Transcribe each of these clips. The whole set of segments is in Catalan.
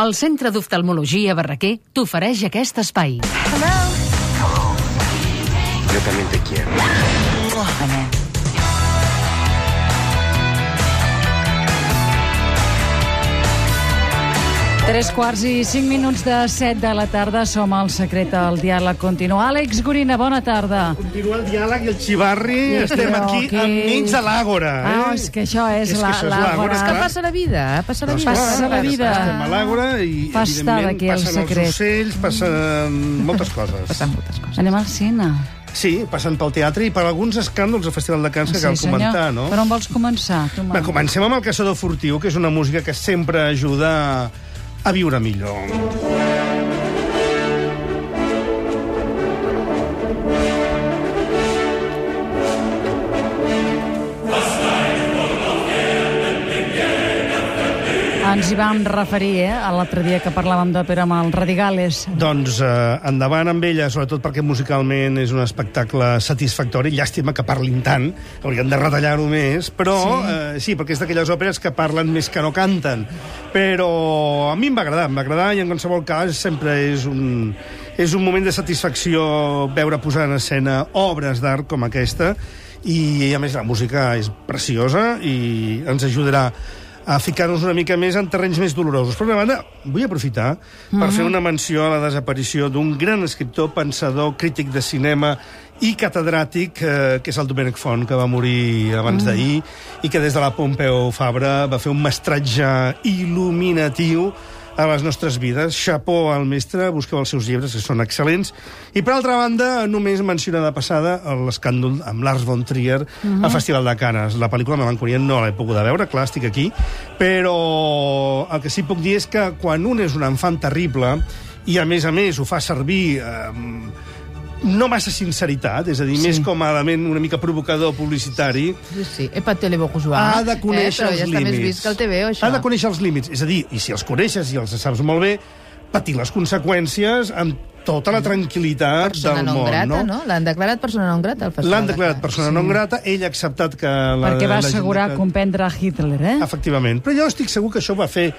El Centre d'Oftalmologia Barraquer t'ofereix aquest espai. Yo también te quiero. Tres quarts i cinc minuts de set de la tarda. Som al secret del diàleg continu. Àlex Gorina, bona tarda. Continua el diàleg i el xivarri. Estem Però aquí que- enmig de l'àgora. Eh? Ah, és que això és, És és l'àgora. l'àgora, És que passa la vida, eh? passa la Doncs vida. Passa la vida. Estem a l'àgora i, Fa estar evidentment, aquí el passen secret. els ocells, passen moltes coses. Passen moltes coses. Anem al cine. Sí, passen pel teatre i per alguns escàndols al Festival de Cants que cal comentar, no? Per on vols començar? Tu, Va, comencem amb el Caçador Furtiu, que és una música que sempre ajuda a viure millor. Ens hi vam referir, eh, l'altre dia que parlàvem d'òpera amb el Radigales. Doncs eh, endavant amb ella, sobretot perquè musicalment és un espectacle satisfactori. Llàstima que parlin tant, haurien de retallar-ho més, però sí. Eh, sí, perquè és d'aquelles òperes que parlen més que no canten. Però a mi em va agradar, em va agradar i en qualsevol cas sempre és un, és un moment de satisfacció veure posar en escena obres d'art com aquesta i a més la música és preciosa i ens ajudarà a ficar-nos una mica més en terrenys més dolorosos. Per una banda, vull aprofitar per fer una menció a la desaparició d'un gran escriptor, pensador, crític de cinema i catedràtic, eh, que és el Domènec Font, que va morir abans d'ahir, i que des de la Pompeu Fabra va fer un mestratge il·luminatiu a les nostres vides. Chapó al mestre, busqueu els seus llibres, que són excel·lents. I, per altra banda, només mencionar de passada l'escàndol amb Lars von Trier al Festival de Canes. La pel·lícula Melancolia no l'he pogut veure, clar, estic aquí, però el que sí que puc dir és que quan un és un enfant terrible i, a més a més, ho fa servir... Eh, no massa sinceritat, és a dir, sí. més com a element una mica provocador publicitari, Sí, sí. Epa, ha de conèixer eh, però els ja està límits. més vist que el TVO, això. Ha de conèixer els límits. És a dir, i si els coneixes i els saps molt bé, patir les conseqüències amb tota la tranquil·litat persona del non món, grata, no? no? L'han declarat persona non grata festival. L'han de declarat persona non grata, ell ha acceptat que... La, Perquè va la gent assegurar de- comprendre Hitler, eh? Efectivament. Però jo estic segur que això va fer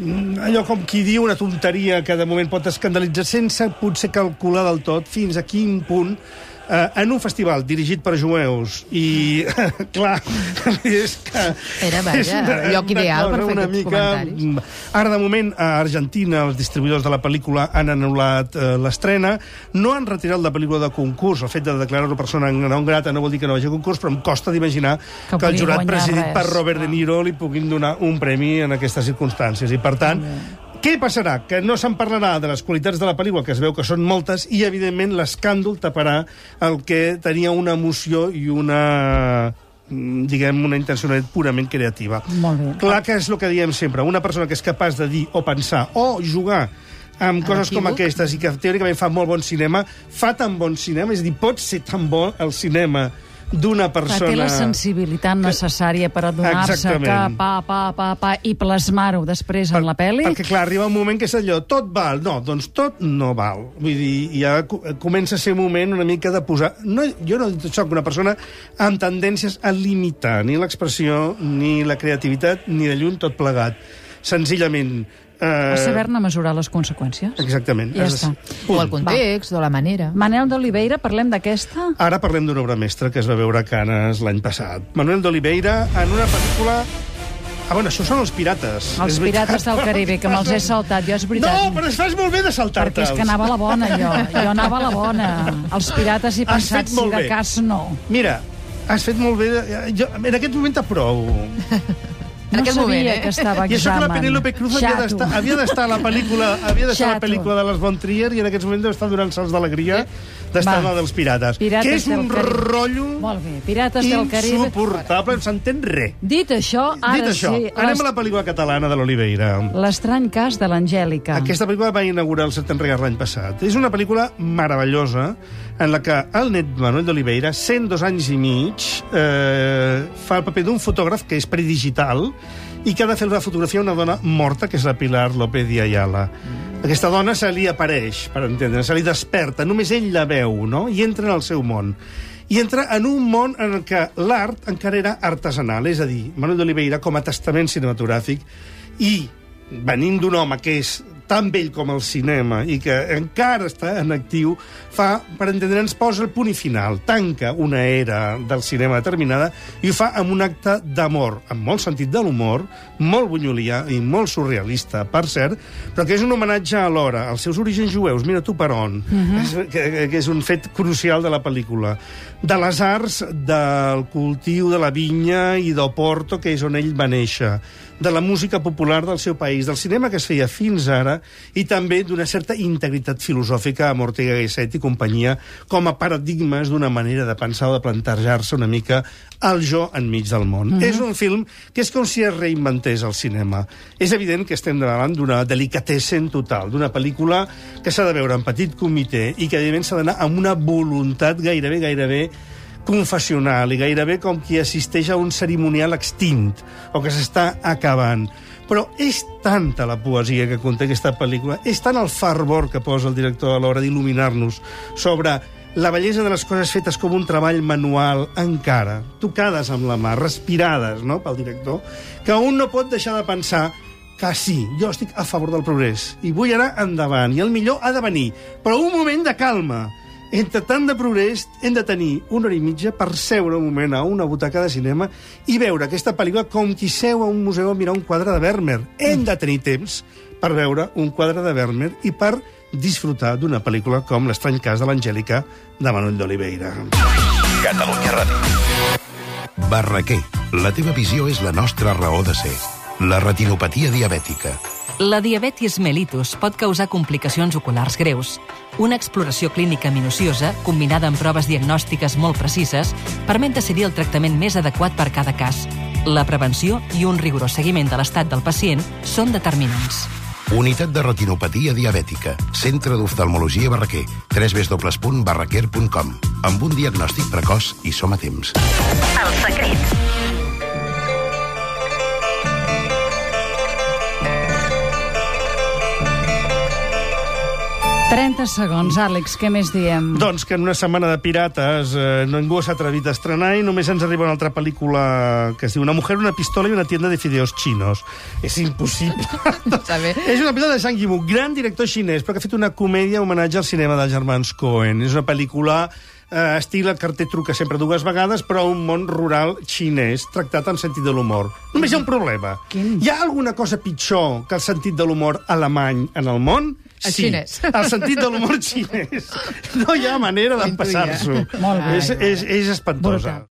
allò com qui diu una tonteria que de moment pot escandalitzar sense potser calcular del tot fins a quin punt eh, en un festival dirigit per jueus i, clar, és que... Era, vaja, és una- lloc ideal una per fer una aquests mica... comentaris. mm, Ara, de moment, a Argentina, els distribuïdors de la pel·lícula han anul·lat eh, l'estrena, no han retirat la pel·lícula de concurs. El fet de declarar-ho persona non grata no vol dir que no vagi a concurs, però em costa d'imaginar Que que, el jurat presidit res. per Robert De Niro li puguin donar un premi en aquestes circumstàncies. I, per tant, què passarà? Que no se'n parlarà de les qualitats de la pel·lícula, que es veu que són moltes, i, evidentment, l'escàndol taparà el que tenia una emoció i una mm, diguem, una intencionalitat purament creativa. Molt bé. Clar que és el que diem sempre, una persona que és capaç de dir o pensar o jugar amb coses com aquestes i que teòricament fa molt bon cinema, fa tan bon cinema, és a dir, pot ser tan bo el cinema d'una Que persona... té la sensibilitat necessària per adonar-se que pa, pa, pa, pa, i plasmar-ho després en la pel·li. Perquè, clar, arriba un moment que és allò, tot val. No, doncs tot no val. Vull dir, ja co- comença a ser un moment una mica de posar... No, jo no soc una persona amb tendències a limitar ni l'expressió, ni la creativitat, ni de lluny tot plegat. Senzillament... A Eh, saber-ne mesurar les conseqüències. Exactament. Ja està. de- O el context, o la manera. Manel d'Oliveira, parlem d'aquesta? Ara parlem d'una obra mestra que es va veure a Canes l'any passat. Manuel d'Oliveira en una pel·lícula... Ah, bueno, això són els pirates. Els és. Pirates del Caribe, que me'ls he saltat, jo és veritat. No, però es fas molt bé de saltar-te'ls. Perquè és que anava a la bona, jo. Jo anava a la bona. Els pirates Has pensat, fet si molt de bé. cas no. Mira, has fet molt bé... de- Jo, en aquest moment t'aprovo. En no sabia moment, eh? que estava I això que la examen. Penélope Cruz Xato. havia d'estar a la pel·lícula havia d'estar a la pel·lícula de les Von Trier i en aquests moments deu estar donant salts d'alegria d'estar en la dels pirates. Pirates que és un rotllo Molt bé, Pirates del insuportable, no s'entén res. Dit això, ara Dit això, sí... anem a la pel·lícula catalana de l'Oliveira. L'estrany cas de l'Angèlica. Aquesta pel·lícula va inaugurar el Set Enregas l'any passat. És una pel·lícula meravellosa en la que el net Manuel d'Oliveira, 102 anys i mig, eh, fa el paper d'un fotògraf que és predigital i que ha de fer la fotografia a una dona morta, que és la Pilar López de Ayala. Aquesta dona se li apareix, per entendre, se li desperta, només ell la veu, no?, i entra en el seu món. I entra en un món en el que l'art encara era artesanal, és a dir, Manuel d'Oliveira, com a testament cinematogràfic, i venint d'un home que és tan vell com el cinema i que encara està en actiu, fa, per entendre'ns, posa el punt i final, tanca una era del cinema determinada i ho fa amb un acte d'amor, amb molt sentit de l'humor, molt bunyolià i molt surrealista, per cert, però que és un homenatge alhora als seus orígens jueus, mira tu per on, uh -huh. és, que, que és un fet crucial de la pel·lícula, de les arts del cultiu de la vinya i d'Oporto, que és on ell va néixer, de la música popular del seu país, del cinema que es feia fins ara, i també d'una certa integritat filosòfica amb Ortega y Gasset i companyia com a paradigmes d'una manera de pensar o de plantejar-se una mica el jo enmig del món. Mm -hmm. És un film que és com si es reinventés el cinema. És evident que estem davant d'una delicatessen total, d'una pel·lícula que s'ha de veure en petit comitè i que, evidentment, s'ha d'anar amb una voluntat gairebé, gairebé confessional i gairebé com qui assisteix a un cerimonial extint o que s'està acabant. Però és tanta la poesia que conté aquesta pel·lícula, és tant el fervor que posa el director a l'hora d'il·luminar-nos sobre la bellesa de les coses fetes com un treball manual encara, tocades amb la mà, respirades no, pel director, que un no pot deixar de pensar que sí, jo estic a favor del progrés i vull anar endavant, i el millor ha de venir, però un moment de calma, entre tant de progrés, hem de tenir una hora i mitja per seure un moment a una butaca de cinema i veure aquesta pel·lícula com qui seu a un museu a mirar un quadre de Vermeer. Hem de tenir temps per veure un quadre de Vermeer i per disfrutar d'una pel·lícula com L'estrany cas de l'Angèlica de Manuel d'Oliveira. Catalunya Ràdio. Barraquer, la teva visió és la nostra raó de ser. La retinopatia diabètica. La diabetis mellitus pot causar complicacions oculars greus. Una exploració clínica minuciosa, combinada amb proves diagnòstiques molt precises, permet decidir el tractament més adequat per cada cas. La prevenció i un rigorós seguiment de l'estat del pacient són determinants. Unitat de retinopatia diabètica. Centre d'oftalmologia Barraquer. www.barraquer.com Amb un diagnòstic precoç i som a temps. El secret. 30 segons, Àlex, què més diem? Doncs que en una setmana de pirates eh, ningú s'ha atrevit a estrenar i només ens arriba una altra pel·lícula que es diu Una mujer, una pistola i una tienda de fideos chinos. És impossible. És una pel·lícula de Zhang Yimou, gran director xinès, però que ha fet una comèdia homenatge al cinema dels germans Cohen. És una pel·lícula eh, estil el carter truca sempre dues vegades, però un món rural xinès, tractat amb sentit de l'humor. Només hi ha un problema. Quin? Hi ha alguna cosa pitjor que el sentit de l'humor alemany en el món? El sí, xinès. el sentit de l'humor xinès. No hi ha manera d'empassar-s'ho. És, és, és espantosa. Brutal.